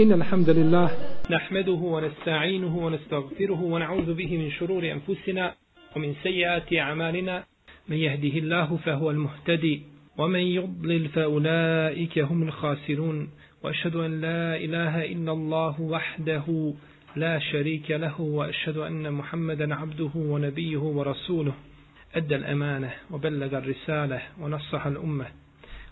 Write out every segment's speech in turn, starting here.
إن الحمد لله نحمده ونستعينه ونستغفره ونعوذ به من شرور أنفسنا ومن سيئات أعمالنا من يهده الله فهو المهتدي ومن يضلل فأولئك هم الخاسرون وأشهد أن لا إله إلا الله وحده لا شريك له وأشهد أن محمدا عبده ونبيه ورسوله أدى الأمانة وبلغ الرسالة ونصح الأمة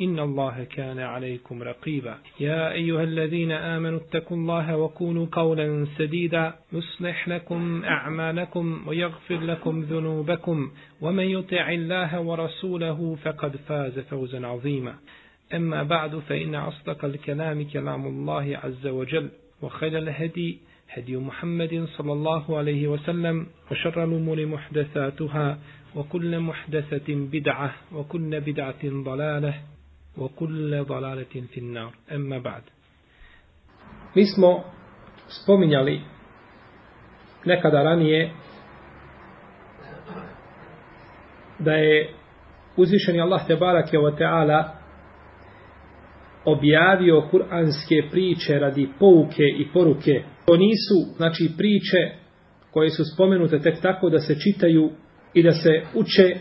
إن الله كان عليكم رقيبا يا أيها الذين آمنوا اتقوا الله وكونوا قولا سديدا يصلح لكم أعمالكم ويغفر لكم ذنوبكم ومن يطع الله ورسوله فقد فاز فوزا عظيما أما بعد فإن أصدق الكلام كلام الله عز وجل وخير الهدي هدي محمد صلى الله عليه وسلم وشر الأمور محدثاتها وكل محدثة بدعة وكل بدعة ضلالة وكل ضلالة في النار أما بعد Mismo spominjali nekada ranije da je uzvišeni Allah te barake o teala objavio kuranske priče radi pouke i poruke. To nisu znači priče koje su spomenute tek tako da se čitaju i da se uče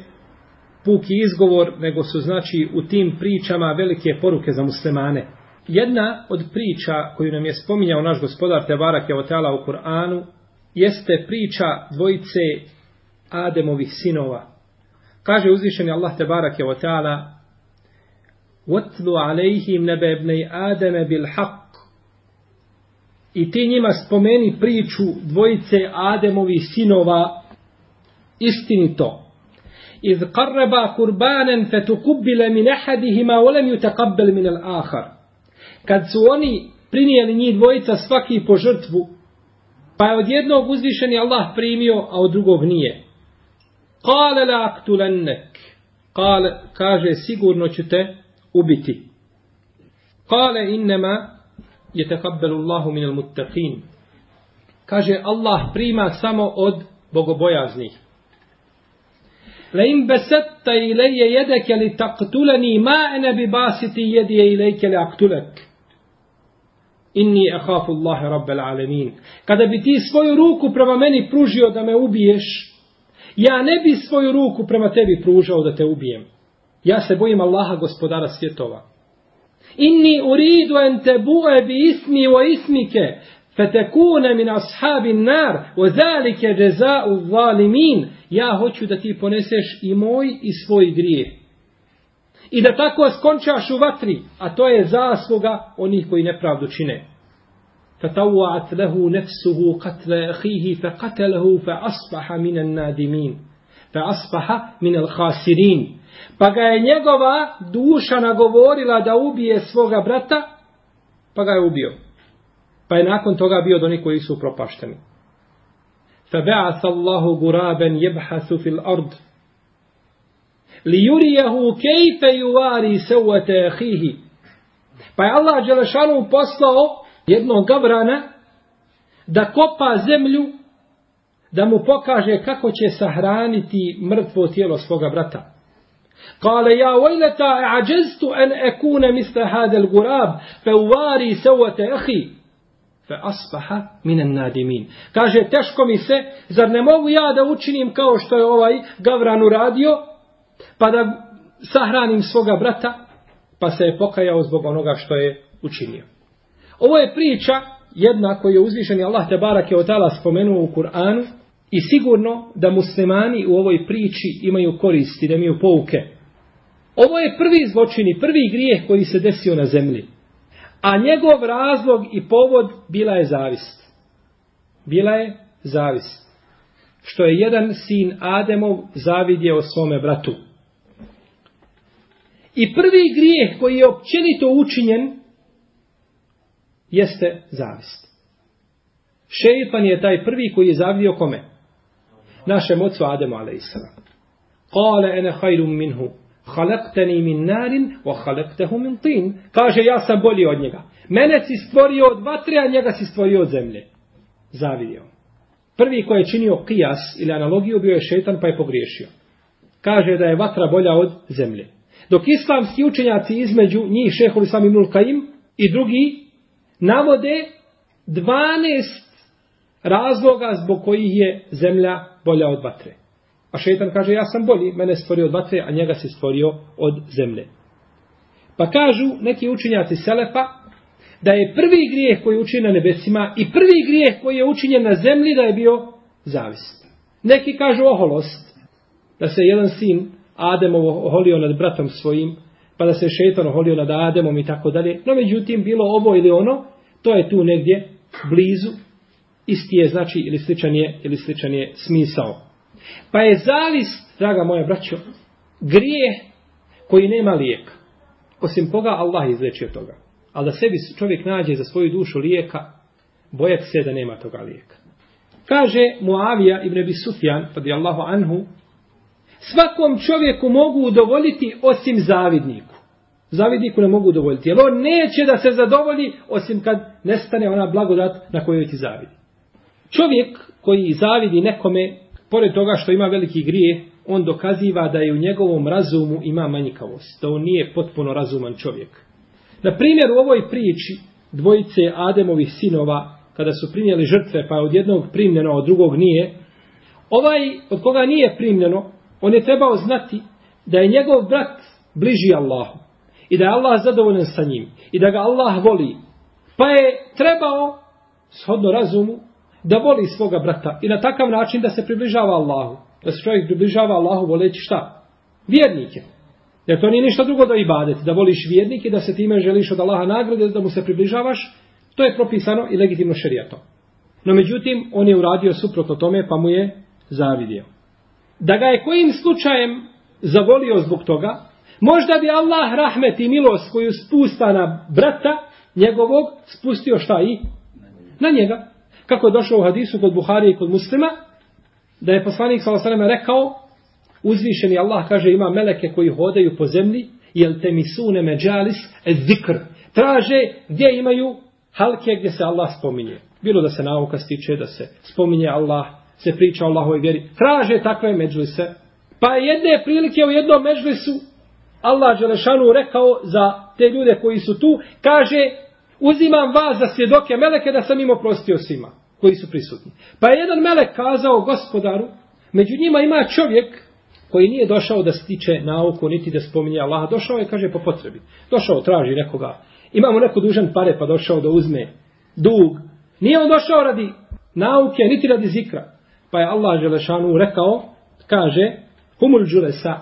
puki izgovor, nego su znači u tim pričama velike poruke za muslimane. Jedna od priča koju nam je spominjao naš gospodar Tebarak Javotala u Kur'anu jeste priča dvojice Ademovih sinova. Kaže uzvišeni Allah Tebarak Javotala وَتْلُ عَلَيْهِمْ نَبَيْبْنَيْ آدَمَ بِالْحَقُ I ti njima spomeni priču dvojice Ademovih sinova istinito iz qarraba kurbanen fetukubbile min ehadihima olem ju takabbel min el ahar. Kad su oni prinijeli njih dvojica svaki po žrtvu, pa je od jednog uzvišen je Allah primio, a od drugog nije. Kale la aktulennek. Kale, kaže, sigurno ću te ubiti. Kale innema je takabbelu Allahu min el muttaqin. Kaže, Allah prima samo od bogobojaznih. Le im besetta ilaje jedeke li taktuleni ma ene bi basiti jedije ilaje li aktulek. Inni ehafu Allahe rabbel alemin. Kada bi ti svoju ruku prema meni pružio da me ubiješ, ja ne bi svoju ruku prema tebi pružao da te ubijem. Ja se bojim Allaha gospodara svjetova. Inni uridu en te bue bi ismi o ismike, fe te kune min ashabi nar, o zalike reza u zalimin, ja hoću da ti poneseš i moj i svoj grije. I da tako skončaš u vatri, a to je zasluga onih koji nepravdu čine. Fatawat lehu nefsuhu katle ahihi, fe katelehu fe asbaha minan nadimin, fe asbaha minal khasirin. Pa ga je njegova duša nagovorila da ubije svoga brata, pa ga je ubio. Pa je nakon toga bio od onih koji su propašteni. فبعث الله غرابا يبحث في الأرض ليريه كيف يواري سوة أخيه Pa je Allah Đelešanu poslao jednog gavrana da kopa zemlju da mu pokaže kako će sahraniti mrtvo tijelo svoga brata. Kale ja vajleta ađestu en ekune misle hadel gurab fe uvari sevote ehi fe asbaha minen nadimin. Kaže, teško mi se, zar ne mogu ja da učinim kao što je ovaj gavran uradio, pa da sahranim svoga brata, pa se je pokajao zbog onoga što je učinio. Ovo je priča jedna koju je uzvišeni Allah te barak je otala spomenuo u Kur'anu i sigurno da muslimani u ovoj priči imaju koristi, da imaju pouke. Ovo je prvi zločin i prvi grijeh koji se desio na zemlji. A njegov razlog i povod bila je zavist. Bila je zavist. Što je jedan sin Ademov zavidio svome bratu. I prvi grijeh koji je općenito učinjen jeste zavist. Šeitan je taj prvi koji je zavidio kome? Našem ocu Ademu alaihissalam. Kale ene hajrum minhu. Halekteni min narin, wa halektehu min tin. Kaže, ja sam bolji od njega. Mene si stvorio od vatre, a njega si stvorio od zemlje. Zavidio. Prvi koji je činio kijas ili analogiju bio je šetan pa je pogriješio. Kaže da je vatra bolja od zemlje. Dok islamski učenjaci između njih šehol sami mulkaim i drugi navode 12 razloga zbog kojih je zemlja bolja od vatre. A šetan kaže, ja sam bolji, mene stvorio od vatre, a njega se stvorio od zemlje. Pa kažu neki učinjaci Selefa da je prvi grijeh koji je učinjen na nebesima i prvi grijeh koji je učinjen na zemlji da je bio zavist. Neki kažu oholost, da se jedan sin Adem oholio nad bratom svojim, pa da se šetan oholio nad Ademom i tako dalje. No međutim, bilo ovo ili ono, to je tu negdje blizu, isti je znači ili sličan je, ili sličan je smisao. Pa je zavist, draga moja braćo, grije koji nema lijeka. Osim koga Allah izlečio toga. Ali da sebi čovjek nađe za svoju dušu lijeka, bojati se da nema toga lijeka. Kaže Muavija ibn Abi Sufjan, radijallahu anhu, svakom čovjeku mogu udovoljiti osim zavidniku. Zavidniku ne mogu udovoljiti, jer on neće da se zadovolji osim kad nestane ona blagodat na kojoj ti zavidi. Čovjek koji zavidi nekome pored toga što ima veliki grije, on dokaziva da je u njegovom razumu ima manjikavost, da on nije potpuno razuman čovjek. Na primjer u ovoj priči dvojice Ademovih sinova, kada su primjeli žrtve, pa je od jednog primljeno, a od drugog nije, ovaj od koga nije primljeno, on je trebao znati da je njegov brat bliži Allahu i da je Allah zadovoljen sa njim i da ga Allah voli. Pa je trebao, shodno razumu, da voli svoga brata i na takav način da se približava Allahu. Da se čovjek približava Allahu voleći šta? Vjernike. Jer to nije ništa drugo da ibadeti, da voliš vjernike, da se time želiš od Allaha nagrade, da mu se približavaš, to je propisano i legitimno šerijatom. No međutim, on je uradio suprotno tome, pa mu je zavidio. Da ga je kojim slučajem zavolio zbog toga, možda bi Allah rahmet i milost koju spusta na brata njegovog, spustio šta i? Na njega. Na njega kako je došlo u hadisu kod Buharije i kod muslima, da je poslanik sa osaname rekao, uzvišeni Allah kaže ima meleke koji hodaju po zemlji, jel te misune međalis et zikr. Traže gdje imaju halke gdje se Allah spominje. Bilo da se nauka stiče, da se spominje Allah, se priča o Allahovoj vjeri. Traže takve međlise. Pa jedne prilike u jednom međlisu Allah Đelešanu rekao za te ljude koji su tu, kaže uzimam vas za svjedoke meleke da sam im oprostio svima koji su prisutni. Pa je jedan melek kazao gospodaru, među njima ima čovjek koji nije došao da stiče nauku, niti da spominje Allaha. Došao je, kaže, po potrebi. Došao, traži nekoga. Imamo neko dužan pare, pa došao da uzme dug. Nije on došao radi nauke, niti radi zikra. Pa je Allah Želešanu rekao, kaže, humul džulesa,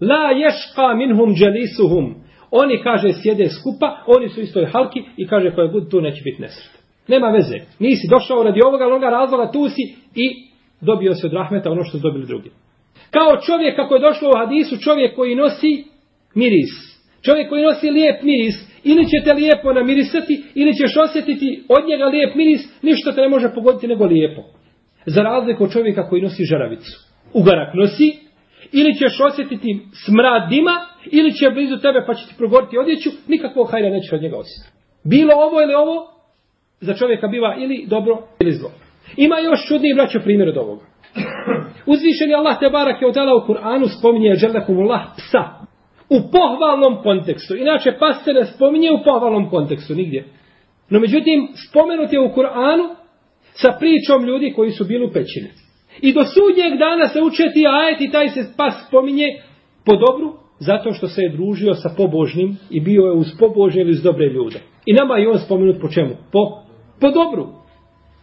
la ješka minhum dželisuhum. Oni, kaže, sjede skupa, oni su istoj halki i kaže, koje god tu neće biti nesret. Nema veze. Nisi došao radi ovoga, ali onoga razloga tu si i dobio se od rahmeta ono što su dobili drugi. Kao čovjek kako je došlo u hadisu, čovjek koji nosi miris. Čovjek koji nosi lijep miris. Ili će te lijepo namirisati, ili ćeš osjetiti od njega lijep miris, ništa te ne može pogoditi nego lijepo. Za razliku od čovjeka koji nosi žaravicu. Ugarak nosi, ili ćeš osjetiti smrad dima, ili će blizu tebe pa će ti progoditi odjeću, nikakvog hajra nećeš od njega osjetiti. Bilo ovo ili ovo, za čovjeka biva ili dobro ili zlo. Ima još čudniji braćo primjer od ovoga. Uzvišeni Allah te barak je u u Kur'anu spominje dželekumullah psa u pohvalnom kontekstu. Inače pas se ne spominje u pohvalnom kontekstu nigdje. No međutim spomenut je u Kur'anu sa pričom ljudi koji su bili u pećini. I do sudnjeg dana se učeti ajeti taj se pas spominje po dobru zato što se je družio sa pobožnim i bio je uz pobožnje ili uz dobre ljude. I nama je on spomenut po čemu? Po Po dobru.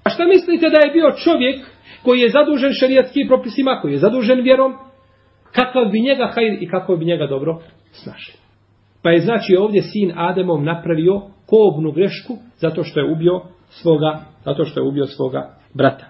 A šta mislite da je bio čovjek koji je zadužen šarijatskim propisima, koji je zadužen vjerom, kakav bi njega hajr i kako bi njega dobro snašli. Pa je znači ovdje sin Ademom napravio kobnu grešku zato što je ubio svoga, zato što je ubio svoga brata.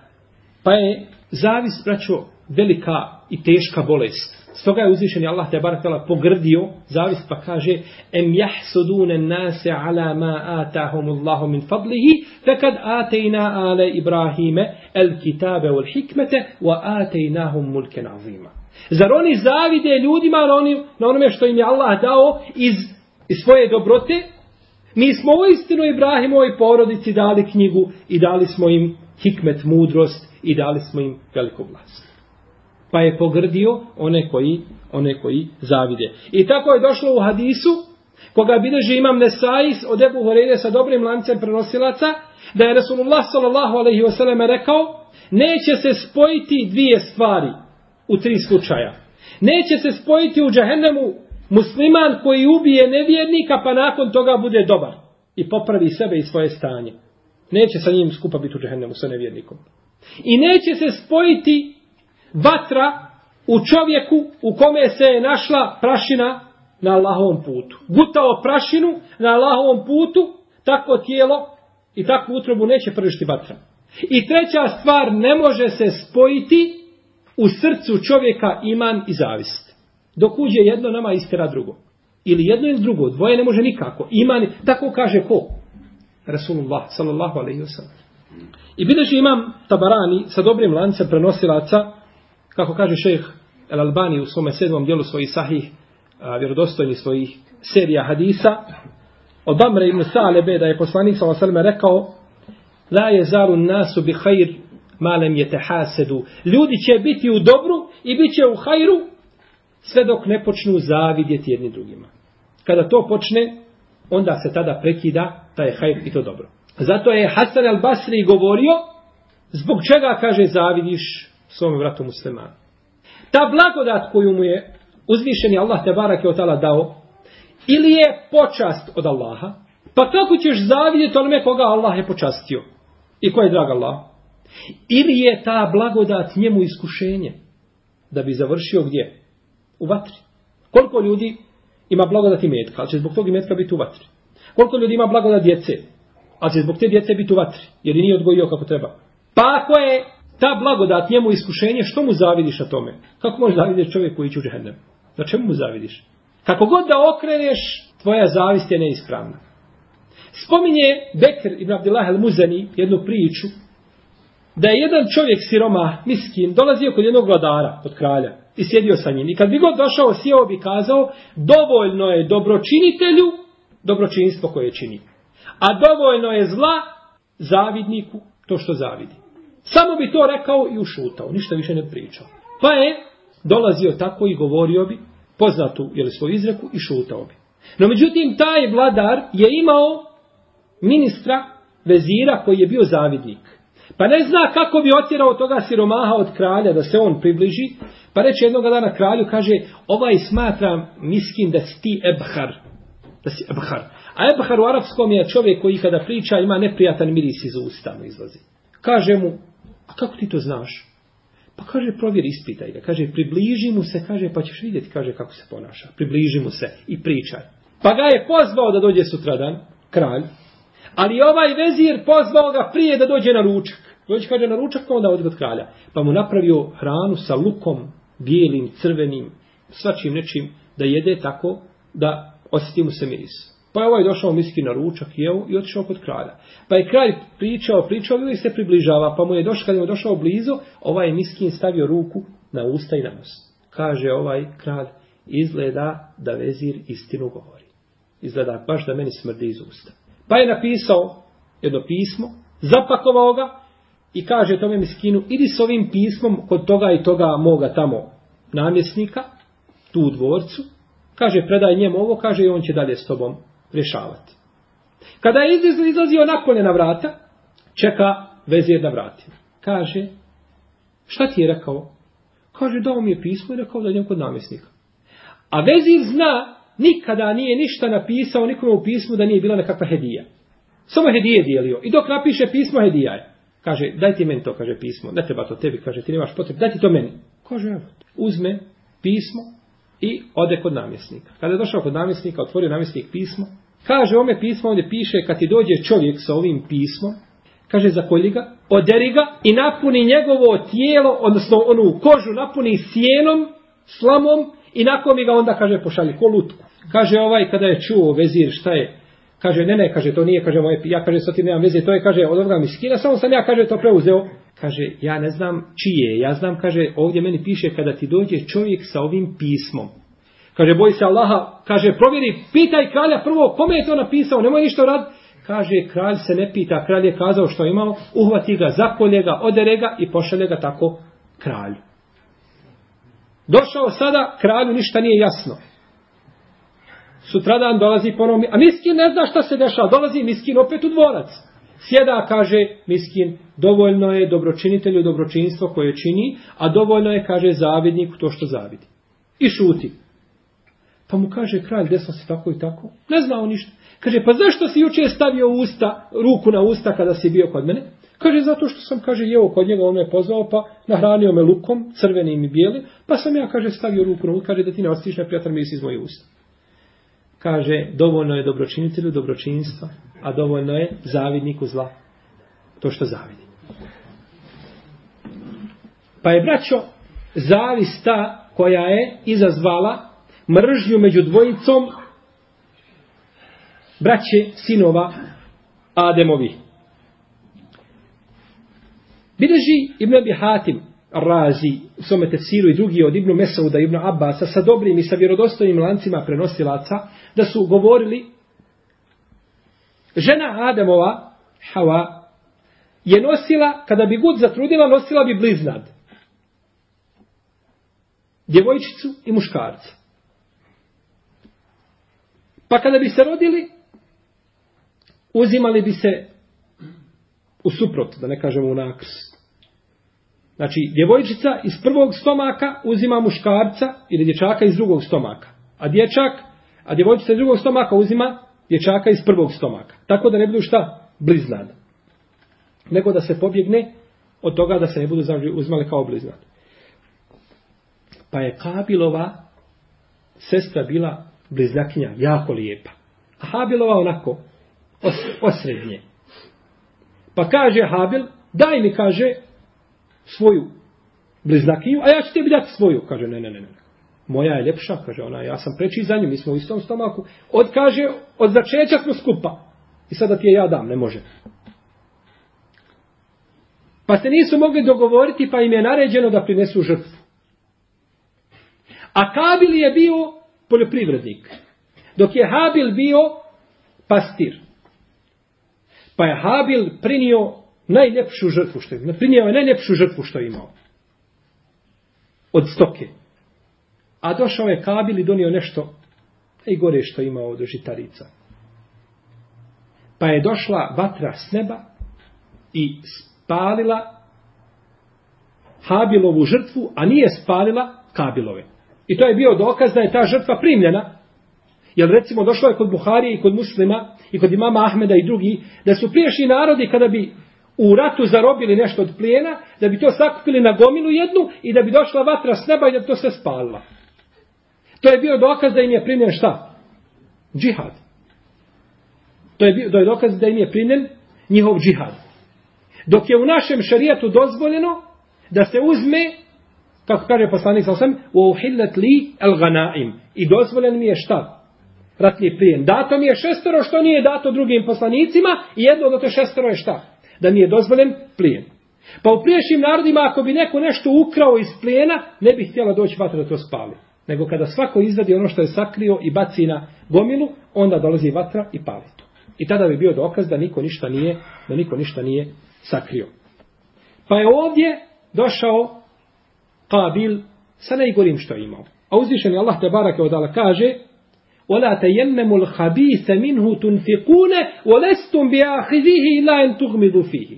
Pa je zavis, braćo, velika i teška bolest. Stoga je uzvišen je Allah te barakala pogrdio zavis pa kaže em jahsudune nase ala ma atahum Allahu min fadlihi fe kad atejna ale Ibrahime el kitabe ul hikmete wa atejnahum mulke nazima. Zar oni zavide ljudima na, onim, na onome što im je Allah dao iz, iz svoje dobrote? Mi smo u istinu Ibrahimovoj porodici dali knjigu i dali smo im hikmet, mudrost i dali smo im veliku vlast pa je pogrdio one koji, one koji zavide. I tako je došlo u hadisu, koga bileže imam Nesais od Ebu Horeire sa dobrim lancem prenosilaca, da je Resulullah sallallahu alaihi wasallam rekao, neće se spojiti dvije stvari u tri slučaja. Neće se spojiti u džahennemu musliman koji ubije nevjernika pa nakon toga bude dobar i popravi sebe i svoje stanje. Neće sa njim skupa biti u džahennemu sa nevjernikom. I neće se spojiti vatra u čovjeku u kome se je našla prašina na Allahovom putu. Gutao prašinu na Allahovom putu, tako tijelo i takvu utrobu neće pržiti vatra. I treća stvar, ne može se spojiti u srcu čovjeka iman i zavist. Dok uđe jedno, nama istera drugo. Ili jedno ili drugo, dvoje ne može nikako. Iman, tako kaže ko? Rasulullah, sallallahu alaihi wa sallam. I bilo imam tabarani sa dobrim lancem prenosilaca, Kako kaže šejh El Albani u svome sedmom dijelu svojih sahih, a, vjerodostojni svojih serija hadisa, od Amre ibn Salebe da je poslanik sa osalme rekao La je zalun nasu bi hajir malem je te hasedu. Ljudi će biti u dobru i bit će u hajru sve dok ne počnu zavidjeti jedni drugima. Kada to počne, onda se tada prekida taj hajr i to dobro. Zato je Hasan al-Basri govorio zbog čega, kaže, zavidiš svom vratu muslimanu. Ta blagodat koju mu je uzvišeni Allah te barake od dao, ili je počast od Allaha, pa toko ćeš zavidjeti onome koga Allah je počastio i ko je drag Allah. Ili je ta blagodat njemu iskušenje da bi završio gdje? U vatri. Koliko ljudi ima blagodat i metka, ali će zbog tog metka biti u vatri. Koliko ljudi ima blagodat djece, ali će zbog te djece biti u vatri, jer i nije odgojio kako treba. Pa ako je ta blagodat njemu iskušenje, što mu zavidiš na tome? Kako možeš zavidiš čovjek koji će u džehennem? Na čemu mu zavidiš? Kako god da okreneš, tvoja zavist je neispravna. Spominje Bekr ibn Abdullah al-Muzani jednu priču da je jedan čovjek siroma, miskin, dolazio kod jednog vladara, kod kralja i sjedio sa njim. I kad bi god došao, sjeo bi kazao dovoljno je dobročinitelju dobročinstvo koje čini. A dovoljno je zla zavidniku to što zavidi. Samo bi to rekao i ušutao, ništa više ne pričao. Pa je dolazio tako i govorio bi poznatu ili svoju izreku i šutao bi. No međutim, taj vladar je imao ministra vezira koji je bio zavidnik. Pa ne zna kako bi otjerao toga siromaha od kralja da se on približi. Pa reče jednog dana kralju, kaže, ovaj smatra miskin da si ti ebhar. Da si ebhar. A ebhar u arapskom je čovjek koji kada priča ima neprijatan miris iz usta mu izlazi. Kaže mu, kako ti to znaš? Pa kaže, provjeri, ispitaj ga. Kaže, približi mu se, kaže, pa ćeš vidjeti, kaže, kako se ponaša. Približi mu se i pričaj. Pa ga je pozvao da dođe sutradan, kralj, ali ovaj vezir pozvao ga prije da dođe na ručak. Dođe, kaže, na ručak, pa onda od kralja. Pa mu napravio hranu sa lukom, bijelim, crvenim, svačim nečim, da jede tako da osjeti mu se mirisu. Pa je ovaj došao miski na ručak i, evo, i otišao kod kralja. Pa je kralj pričao, pričao i se približava, pa mu je došao, kad je došao blizu, ovaj miskin stavio ruku na usta i na nos. Kaže ovaj kralj, izgleda da vezir istinu govori. Izgleda baš da meni smrdi iz usta. Pa je napisao jedno pismo, zapakovao ga i kaže tome miskinu, idi s ovim pismom kod toga i toga moga tamo namjesnika, tu u dvorcu, kaže predaj njemu ovo, kaže i on će dalje s tobom rješavati. Kada je izlazio nakonje na vrata, čeka vezir na vratima. Kaže, šta ti je rekao? Kaže, dao mi je pismo i rekao da idem kod namjesnika. A vezir zna, nikada nije ništa napisao nikome u pismu da nije bila nekakva hedija. Samo hedije dijelio. I dok napiše pismo, hedija je. Kaže, daj ti meni to, kaže pismo. Ne treba to tebi, kaže, ti nemaš potrebu. Daj ti to meni. Kaže, evo, uzme pismo i ode kod namjesnika. Kada je došao kod namjesnika, otvorio namjesnik pismo, Kaže ome pismo, ovdje piše, kad ti dođe čovjek sa ovim pismom, kaže za ga, oderi ga i napuni njegovo tijelo, odnosno onu kožu napuni sjenom, slamom i nakon mi ga onda kaže pošalji ko lutku. Kaže ovaj kada je čuo vezir šta je, kaže ne ne, kaže to nije, kaže moje, ja kaže sa tim nemam veze, to je kaže od ovoga mi skina, samo sam ja kaže to preuzeo. Kaže ja ne znam čije, ja znam kaže ovdje meni piše kada ti dođe čovjek sa ovim pismom, Kaže, boj se Allaha, kaže, provjeri, pitaj kralja prvo, kome je to napisao, nemoj ništa rad. Kaže, kralj se ne pita, kralj je kazao što je imao, uhvati ga, zakolje ga, odere ga i pošalje ga tako kralju. Došao sada, kralju ništa nije jasno. Sutradan dolazi ponovno, a Miskin ne zna šta se dešava, dolazi Miskin opet u dvorac. Sjeda, kaže Miskin, dovoljno je dobročinitelju dobročinstvo koje čini, a dovoljno je, kaže, zavidniku to što zavidi. I šuti. Pa mu kaže kralj, desno si tako i tako. Ne znao ništa. Kaže, pa zašto si juče stavio usta, ruku na usta kada si bio kod mene? Kaže, zato što sam, kaže, jeo kod njega, on me pozvao, pa nahranio me lukom, crvenim i bijelim, pa sam ja, kaže, stavio ruku na usta, kaže, da ti ne ostiš na prijatelj, mi iz moje usta. Kaže, dovoljno je dobročinitelju dobročinstva, a dovoljno je zavidniku zla. To što zavidi. Pa je, braćo, zavista koja je izazvala mržnju među dvojicom braće sinova Ademovi. Bileži Ibn Abi Hatim razi u svome tefsiru i drugi od Ibn Mesauda i Ibn Abasa sa dobrim i sa vjerodostojnim lancima prenosilaca da su govorili žena Ademova Hava je nosila, kada bi gud zatrudila, nosila bi bliznad. Djevojčicu i muškarca. Pa kada bi se rodili, uzimali bi se u suprot, da ne kažemo u nakrst. Znači, djevojčica iz prvog stomaka uzima muškarca ili dječaka iz drugog stomaka. A dječak, a djevojčica iz drugog stomaka uzima dječaka iz prvog stomaka. Tako da ne budu šta bliznad. Nego da se pobjegne od toga da se ne budu uzmali kao bliznad. Pa je Kabilova sestra bila bliznakinja, jako lijepa. A Habilova onako, os, osrednje. Pa kaže Habil, daj mi, kaže, svoju bliznakinju, a ja ću tebi dati svoju. Kaže, ne, ne, ne, ne. Moja je ljepša, kaže ona, ja sam preči za nju, mi smo u istom stomaku. Od, kaže, od začeća smo skupa. I sada ti je ja dam, ne može. Pa se nisu mogli dogovoriti, pa im je naređeno da prinesu žrtvu. A Kabil je bio poljoprivrednik. Dok je Habil bio pastir. Pa je Habil prinio najljepšu žrtvu što je imao. Prinio je najljepšu žrtvu što je imao. Od stoke. A došao je Kabil i donio nešto najgore što je imao od žitarica. Pa je došla vatra s neba i spalila Habilovu žrtvu, a nije spalila Kabilove. I to je bio dokaz da je ta žrtva primljena. Jer recimo došlo je kod Buharije i kod muslima i kod imama Ahmeda i drugi da su priješnji narodi kada bi u ratu zarobili nešto od plijena, da bi to sakupili na gominu jednu i da bi došla vatra s neba i da bi to sve spalila. To je bio dokaz da im je primljen šta? Džihad. To je, bio, to je dokaz da im je primljen njihov džihad. Dok je u našem šarijetu dozvoljeno da se uzme Kako kaže poslanik sasvim, u uhillet li el ganaim. I dozvoljen mi je šta? Ratni prijem. Dato mi je šestero što nije dato drugim poslanicima i jedno od to šestero je šta? Da mi je dozvoljen plijen. Pa u priješnjim narodima ako bi neko nešto ukrao iz plijena, ne bi htjela doći vatra da to spali. Nego kada svako izvadi ono što je sakrio i baci na gomilu, onda dolazi vatra i pali to. I tada bi bio dokaz da niko ništa nije, da niko ništa nije sakrio. Pa je ovdje došao Qabil sa najgorim što je imao. A uzvišen je Allah te barake odala kaže وَلَا تَيَمَّمُ الْحَبِيثَ مِنْهُ تُنْفِقُونَ وَلَسْتُمْ بِيَاهِذِهِ لَا اِنْ تُغْمِذُ فِيهِ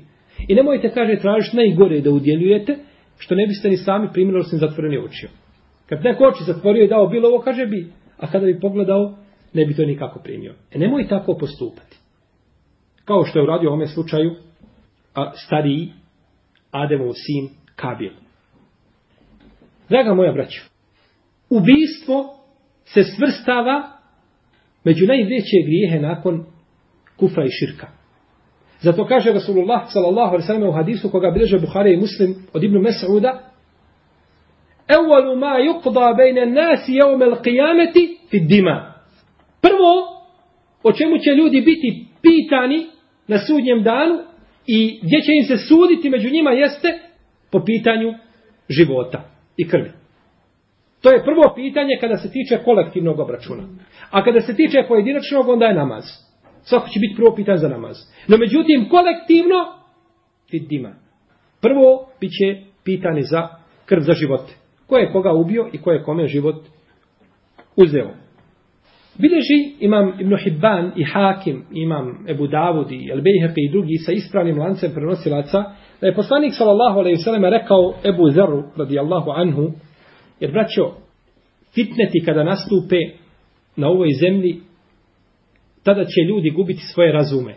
I nemojte, kaže, tražiti najgore da udjeljujete, što ne biste ni sami primili, osim zatvoreni očio. Kad neko oči zatvorio i dao bilo ovo, kaže bi, a kada bi pogledao, ne bi to nikako primio. E nemoj tako postupati. Kao što je uradio u ovome slučaju a, stariji Ademov sin Kabil. Draga moja braćo, ubistvo se svrstava među najveće grijehe nakon kufra i širka. Zato kaže Rasulullah sallallahu alaihi sallam u hadisu koga bileže Buhare i Muslim od Ibnu Mes'uda Evalu ma yukda bejne nasi jevme l'qijameti fi dima. Prvo, o čemu će ljudi biti pitani na sudnjem danu i gdje će im se suditi među njima jeste po pitanju života i krvi. To je prvo pitanje kada se tiče kolektivnog obračuna. A kada se tiče pojedinačnog, onda je namaz. Svako će biti prvo pitanje za namaz. No međutim, kolektivno, vidima, prvo bit će pitanje za krv za živote. Ko je koga ubio i ko je kome život uzeo. Bileži imam Ibn Hibban i Hakim, imam Ebu Davud i Elbejhefe i drugi sa ispravnim lancem prenosilaca, da je poslanik sallallahu alaihi sallam rekao Ebu Zaru radijallahu anhu, jer braćo, fitneti kada nastupe na ovoj zemlji, tada će ljudi gubiti svoje razume.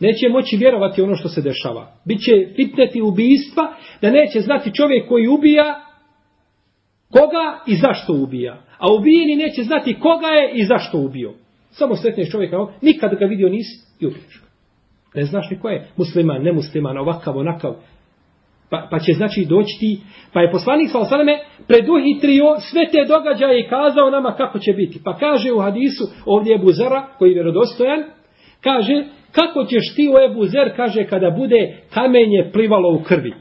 Neće moći vjerovati ono što se dešava. Biće fitneti ubijstva da neće znati čovjek koji ubija koga i zašto ubija. A ubijeni neće znati koga je i zašto ubio. Samo sretneš čovjeka, nikad ga vidio nisi i ubiješ ga. Ne znaš ni ko je musliman, ne musliman, ovakav, onakav. Pa, pa će znači doći ti. Pa je poslanik sa osaname preduhitrio sve te događaje i kazao nama kako će biti. Pa kaže u hadisu, ovdje je Buzara koji je vjerodostojan, kaže kako ćeš ti u Ebu Zer, kaže kada bude kamenje plivalo u krvi.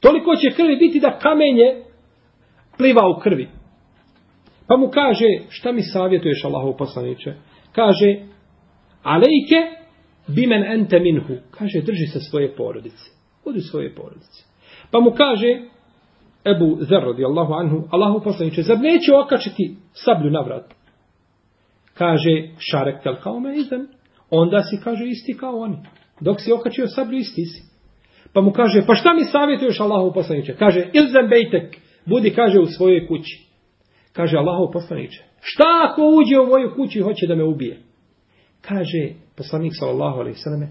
Toliko će krvi biti da kamenje pliva u krvi. Pa mu kaže, šta mi savjetuješ Allahov poslaniče? Kaže, alejke bimen ente minhu. Kaže, drži se svoje porodice. Budi svoje porodice. Pa mu kaže, Ebu Zer radi Allahu anhu, Allahu poslaniče, zar neće okačiti sablju na vrat? Kaže, šarek tel kao me izan. Onda si, kaže, isti kao oni. Dok si okačio sablju, isti si. Pa mu kaže, pa šta mi savjetuješ Allahu poslaniče? Kaže, izan bejtek, budi, kaže, u svojoj kući. Kaže Allahov poslaniče, šta ako uđe u moju kuću i hoće da me ubije? Kaže poslanik sallallahu alaihi sallam,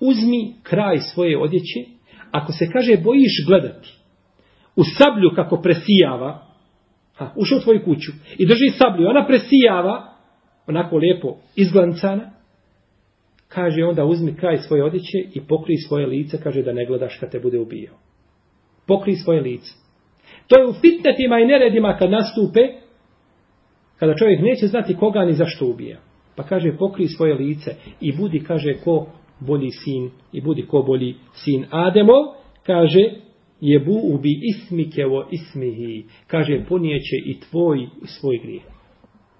uzmi kraj svoje odjeće, ako se kaže bojiš gledati u sablju kako presijava, ha, ušao u svoju kuću i drži sablju, ona presijava, onako lijepo izglancana, kaže onda uzmi kraj svoje odjeće i pokri svoje lice, kaže da ne gledaš kad te bude ubijao. Pokri svoje lice. To je u fitnetima i neredima kad nastupe, kada čovjek neće znati koga ni zašto ubije. Pa kaže, pokri svoje lice i budi, kaže, ko bolji sin i budi ko bolji sin Ademov, kaže, je bu ubi ismikevo ismihi, kaže, ponijeće i tvoj i svoj grijeh.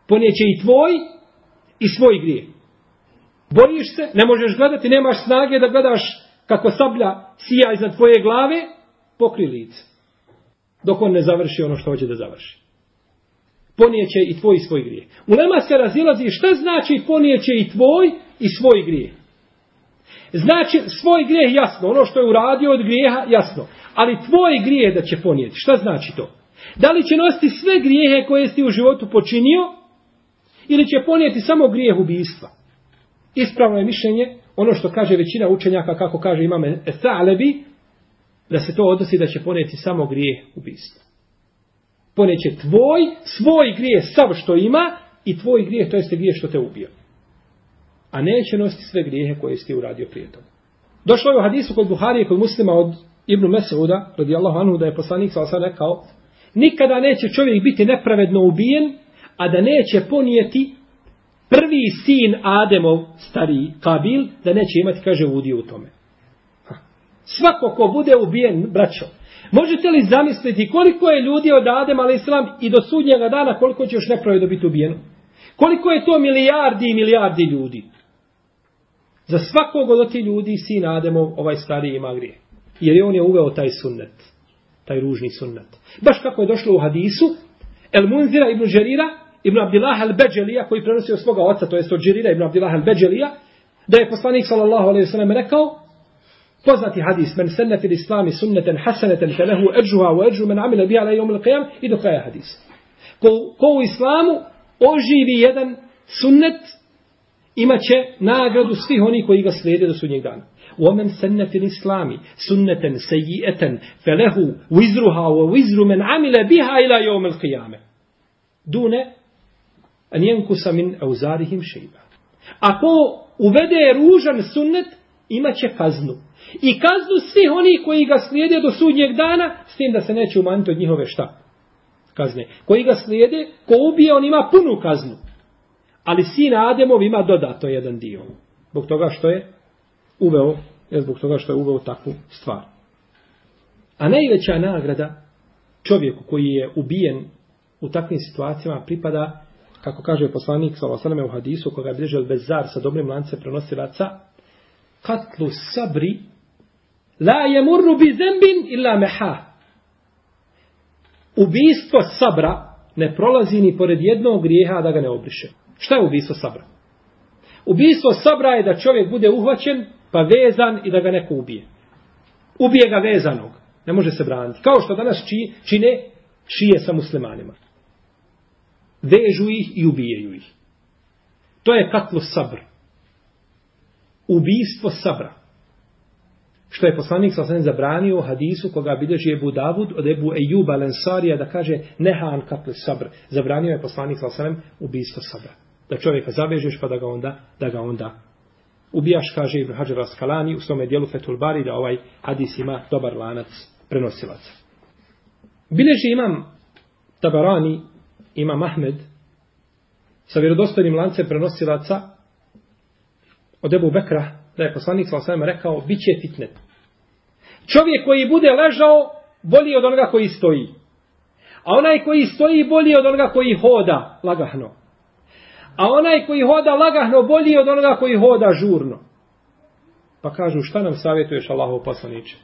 Ponijeće i tvoj i svoj grijeh. Boriš se, ne možeš gledati, nemaš snage da gledaš kako sablja sija iznad tvoje glave, pokri lice. Dok on ne završi ono što hoće da završi ponijeće i tvoj i svoj grijeh. U lema se razilazi šta znači ponijeće i tvoj i svoj grijeh. Znači svoj grijeh jasno, ono što je uradio od grijeha jasno. Ali tvoj grijeh da će ponijeti, šta znači to? Da li će nositi sve grijehe koje si u životu počinio ili će ponijeti samo grijeh ubijstva? Ispravno je mišljenje, ono što kaže većina učenjaka, kako kaže imame Salebi, da se to odnosi da će ponijeti samo grijeh ubijstva poneće tvoj, svoj grije sav što ima i tvoj grije, to jeste grije što te ubio. A neće nositi sve grijehe koje ste uradio prije toga. Došlo je u hadisu kod Buhari i kod muslima od Ibnu Mesuda, radijallahu anhu, da je poslanik sa rekao, nikada neće čovjek biti nepravedno ubijen, a da neće ponijeti prvi sin Ademov, stari Kabil, da neće imati, kaže, udiju u tome. Svako ko bude ubijen, braćo. Možete li zamisliti koliko je ljudi od Adem ali Islam i do sudnjega dana koliko će još nepravedno biti ubijeno? Koliko je to milijardi i milijardi ljudi? Za svakog od ti ljudi sin Ademov ovaj stari ima grije. Jer je on je uveo taj sunnet. Taj ružni sunnet. Baš kako je došlo u hadisu, El Munzira ibn Žerira, ibn Abdillah el Beđelija, koji prenosi od svoga oca, to je od Žerira ibn Abdillah el Beđelija, da je poslanik s.a.v. rekao, poznati hadis men sennete l islami sunneten haseneten fe lehu eđuha u eđu men amile bi ala i qiyam i do kraja hadisa. Ko, ko u islamu oživi jedan sunnet imat će nagradu svih oni koji ga slijede do sudnjeg dana. U omen sennete l islami sunneten sejieten fe lehu u izruha u izru men amile biha ila i omil qiyame. Dune anjenkusa min auzarihim šeiba. Ako uvede ružan sunnet, imat će kaznu. I kaznu svi oni koji ga slijede do sudnjeg dana, s tim da se neće umanjiti od njihove šta? Kazne. Koji ga slijede, ko ubije, on ima punu kaznu. Ali sin Ademov ima dodato jedan dio. Zbog toga što je uveo, je zbog toga što je uveo takvu stvar. A najveća nagrada čovjeku koji je ubijen u takvim situacijama pripada, kako kaže poslanik Salosaname u hadisu, koga je bližel bezar sa dobrim lance prenosi raca, katlu sabri La je murru bi zembin illa meha. Ubijstvo sabra ne prolazi ni pored jednog grijeha da ga ne obriše. Šta je ubijstvo sabra? Ubijstvo sabra je da čovjek bude uhvaćen, pa vezan i da ga neko ubije. Ubije ga vezanog. Ne može se braniti. Kao što danas čine, čine šije sa muslimanima. Vežu ih i ubijaju ih. To je katlo sabr. Ubijstvo sabra što je poslanik sa osnovim zabranio u hadisu koga bilježi Ebu Davud od Ebu Ejuba Lensarija da kaže nehan kapli sabr. Zabranio je poslanik sa osnovim ubijstvo sabra. Da čovjeka zavežeš pa da ga onda, da ga onda ubijaš, kaže Ibn Hajar Raskalani u svome dijelu Fetul Bari da ovaj hadis ima dobar lanac prenosilaca. Bileži imam Tabarani, ima Mahmed sa vjerodostojnim lancem prenosilaca od Ebu Bekra da je poslanik sa osvijem rekao, bit će fitnet. Čovjek koji bude ležao, bolji od onoga koji stoji. A onaj koji stoji, bolji od onoga koji hoda, lagahno. A onaj koji hoda lagahno, bolji od onoga koji hoda žurno. Pa kažu, šta nam savjetuješ Allahov poslaniče?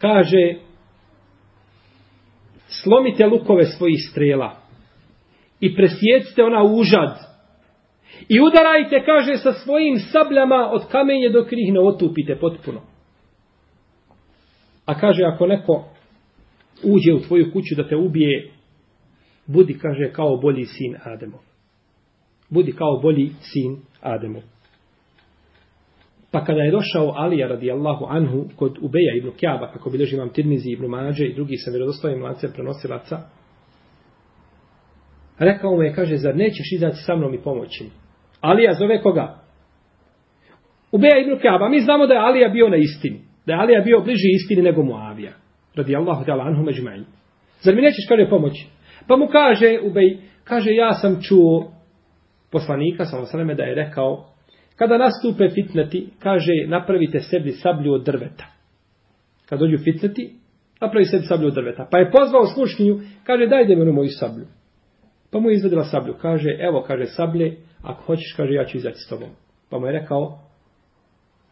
Kaže, slomite lukove svojih strela i presjecite ona užad I udarajte, kaže, sa svojim sabljama od kamenje dok ih ne otupite potpuno. A kaže, ako neko uđe u tvoju kuću da te ubije, budi, kaže, kao bolji sin Ademov. Budi kao bolji sin Ademov. Pa kada je došao Alija radijallahu anhu kod Ubeja ibn Kjaba, kako bilježi imam Tirmizi ibn Mađe i drugi sa vjerozostavim lancem prenosilaca, Rekao mu je, kaže, zar nećeš izaći sa mnom i pomoći mi? Alija zove koga? Ubeja ibn Kaaba. Mi znamo da je Alija bio na istini. Da je Alija bio bliži istini nego Muavija. Radi Allahu te Allah, anhum ajma'in. Zar mi nećeš kaže pomoći? Pa mu kaže, Ubej, kaže, ja sam čuo poslanika, sam osaleme, da je rekao, kada nastupe fitneti, kaže, napravite sebi sablju od drveta. Kad dođu fitneti, napravi sebi sablju od drveta. Pa je pozvao sluškinju, kaže, daj da mi moju sablju. Pa mu je izvedila sablju. Kaže, evo, kaže, sablje, ako hoćeš, kaže, ja ću izaći s tobom. Pa mu je rekao,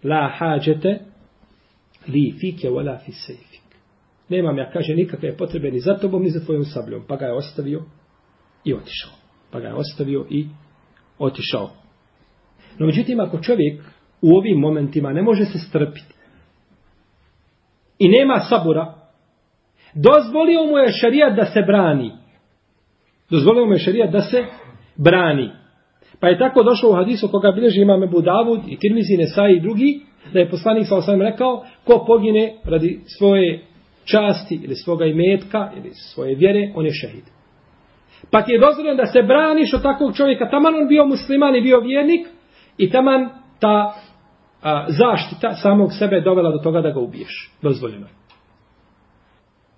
la hađete li fike wa la fisejfik. Nemam ja, kaže, nikakve potrebe ni za tobom, ni za tvojom sabljom. Pa ga je ostavio i otišao. Pa ga je ostavio i otišao. No, međutim, ako čovjek u ovim momentima ne može se strpiti i nema sabura, dozvolio mu je šarijat da se brani dozvolio mu je šerijat da se brani. Pa je tako došlo u hadisu koga bilježi imam Ebu Davud i Tirmizi Nesai i drugi, da je poslanik sa osam rekao, ko pogine radi svoje časti ili svoga imetka ili svoje vjere, on je šehid. Pa ti je dozvoljeno da se braniš od takvog čovjeka, taman on bio musliman i bio vjernik i taman ta a, zaštita samog sebe dovela do toga da ga ubiješ. Dozvoljeno je.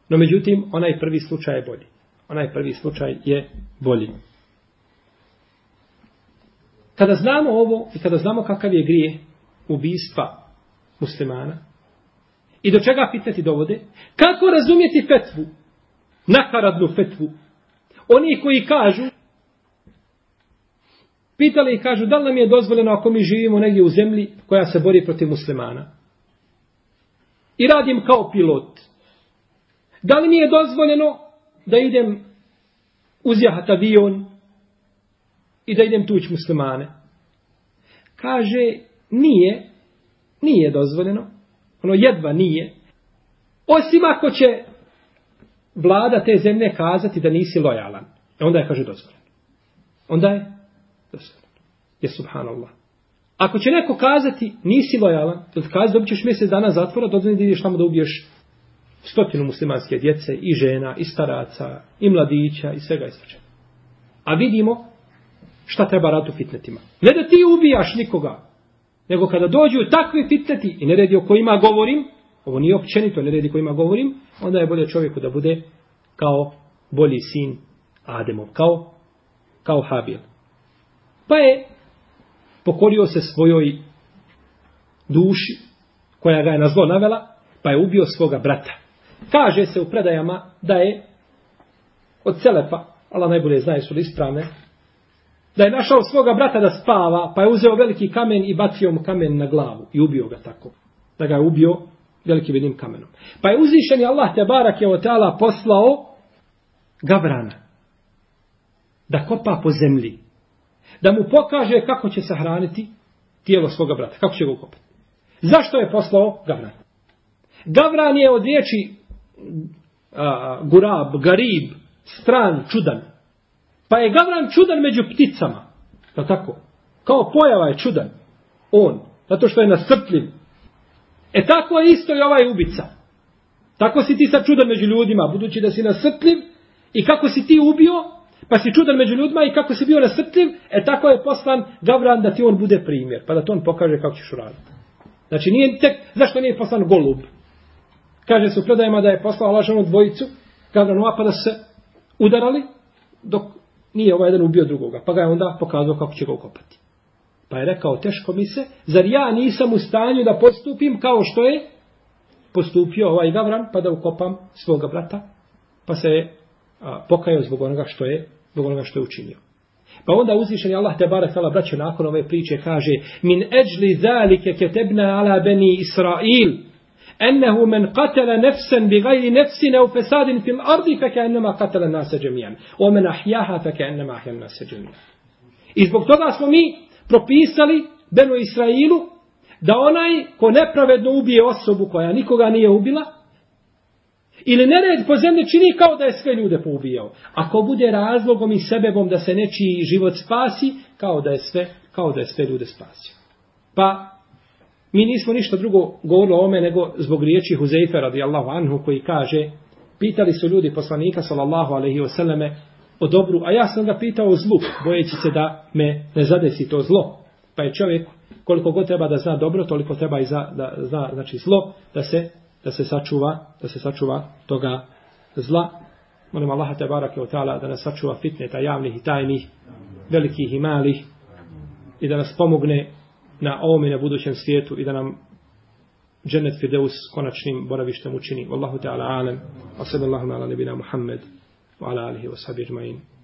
No međutim, onaj prvi slučaj je bolji onaj prvi slučaj je bolji. Kada znamo ovo i kada znamo kakav je grije ubistva muslimana i do čega fitneti dovode, kako razumjeti fetvu, nakaradnu fetvu, oni koji kažu, pitali i kažu da li nam je dozvoljeno ako mi živimo negdje u zemlji koja se bori protiv muslimana i radim kao pilot. Da li mi je dozvoljeno da idem uzjahat avion i da idem tući muslimane. Kaže, nije, nije dozvoljeno, ono jedva nije, osim ako će vlada te zemlje kazati da nisi lojalan. E onda je, kaže, dozvoljeno. Onda je, dozvoljeno. Je subhanallah. Ako će neko kazati, nisi lojalan, da ti kazi, dobit ćeš mjesec dana zatvora, dozvoljeno da ideš tamo da ubiješ stotinu muslimanske djece i žena i staraca i mladića i svega ispočeta. A vidimo šta treba raditi u fitnetima. Ne da ti ubijaš nikoga, nego kada dođu takvi fitneti i neredi o kojima govorim, ovo nije općenito neredi o kojima govorim, onda je bolje čovjeku da bude kao bolji sin Ademov, kao, kao Habil. Pa je pokorio se svojoj duši koja ga je na zlo navela, pa je ubio svoga brata. Kaže se u predajama da je od Selefa, Allah najbolje zna su li ispravne, da je našao svoga brata da spava, pa je uzeo veliki kamen i bacio mu kamen na glavu i ubio ga tako. Da ga je ubio velikim vidnim kamenom. Pa je uzvišen Allah te barak je teala poslao gabrana da kopa po zemlji. Da mu pokaže kako će sahraniti tijelo svoga brata. Kako će ga ukopati. Zašto je poslao gabrana? Gavran je od riječi uh, gurab, garib, stran, čudan. Pa je gavran čudan među pticama. Da tako? Kao pojava je čudan. On. Zato što je nasrtljiv. E tako je isto i ovaj ubica. Tako si ti sad čudan među ljudima, budući da si nasrtljiv i kako si ti ubio, pa si čudan među ljudima i kako si bio nasrtljiv, e tako je poslan Gavran da ti on bude primjer, pa da to on pokaže kako ćeš uraditi. Znači nije tek, zašto nije poslan Golub? Kaže se u predajima da je poslao Allahovu dvojicu, kada Noa pa da se udarali, dok nije ovaj jedan ubio drugoga, pa ga je onda pokazao kako će ga ukopati. Pa je rekao, teško mi se, zar ja nisam u stanju da postupim kao što je postupio ovaj Gavran, pa da ukopam svoga brata, pa se je a, pokajao zbog onoga što je, zbog onoga što je učinio. Pa onda uzvišeni Allah te barek sala braće nakon ove priče kaže min ejli zalike ketebna ala beni Israil ennehu men katela nefsen bi gajli nefsine u fesadin fil ardi fe ke ennema katela nasa džemijan. O men ahjaha fe ke ennema ahjan nasa džemijan. I zbog toga smo mi propisali Benu Israilu da onaj ko nepravedno ubije osobu koja nikoga nije ubila ili nered po zemlji čini kao da je sve ljude poubijao. Ako bude razlogom i sebebom da se nečiji život spasi, kao da je sve, kao da je sve ljude spasio. Pa Mi nismo ništa drugo govorili o ome nego zbog riječi Huzeyfe radijallahu anhu koji kaže pitali su ljudi poslanika sallallahu alaihi wasallame o dobru, a ja sam ga pitao o zlu, bojeći se da me ne zadesi to zlo. Pa je čovjek koliko god treba da zna dobro, toliko treba i za, da zna znači zlo, da se da se sačuva, da se sačuva toga zla. Molim Allaha te barake od tala da nas sačuva fitneta javnih i tajnih, velikih i malih i da nas pomogne na ovom i na budućem svijetu i da nam džennet Firdevs konačnim boravištem učini. Wallahu ta'ala alam. Wa sallallahu ala nebina Muhammed. Wa ala alihi wa sahbihi